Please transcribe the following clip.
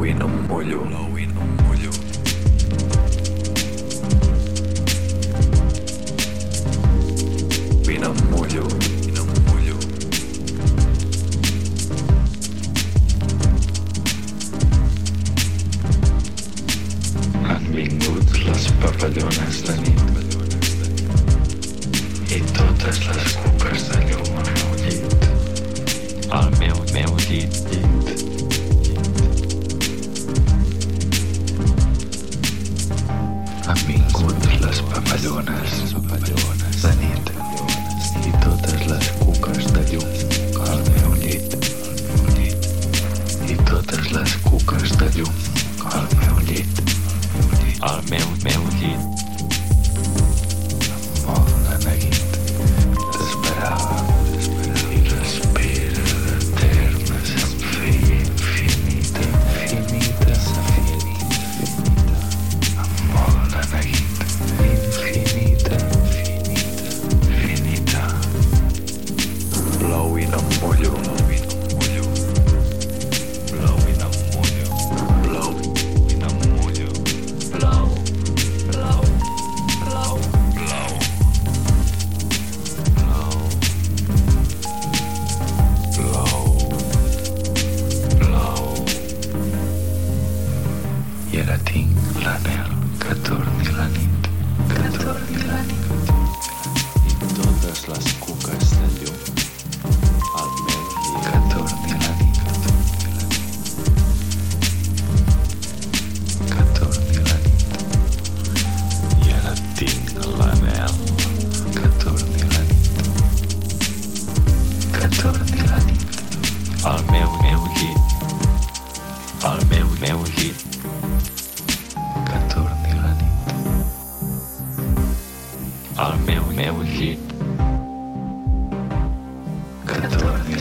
Blowing on Mollo. Han vingut les papallones de nit i totes les papallones, papallones de nit. I totes les cuques de llum. Al meu llit. I totes les cuques de llum. Abbiamo uscito. Contorni la nit. Al meu meu llit. Contorni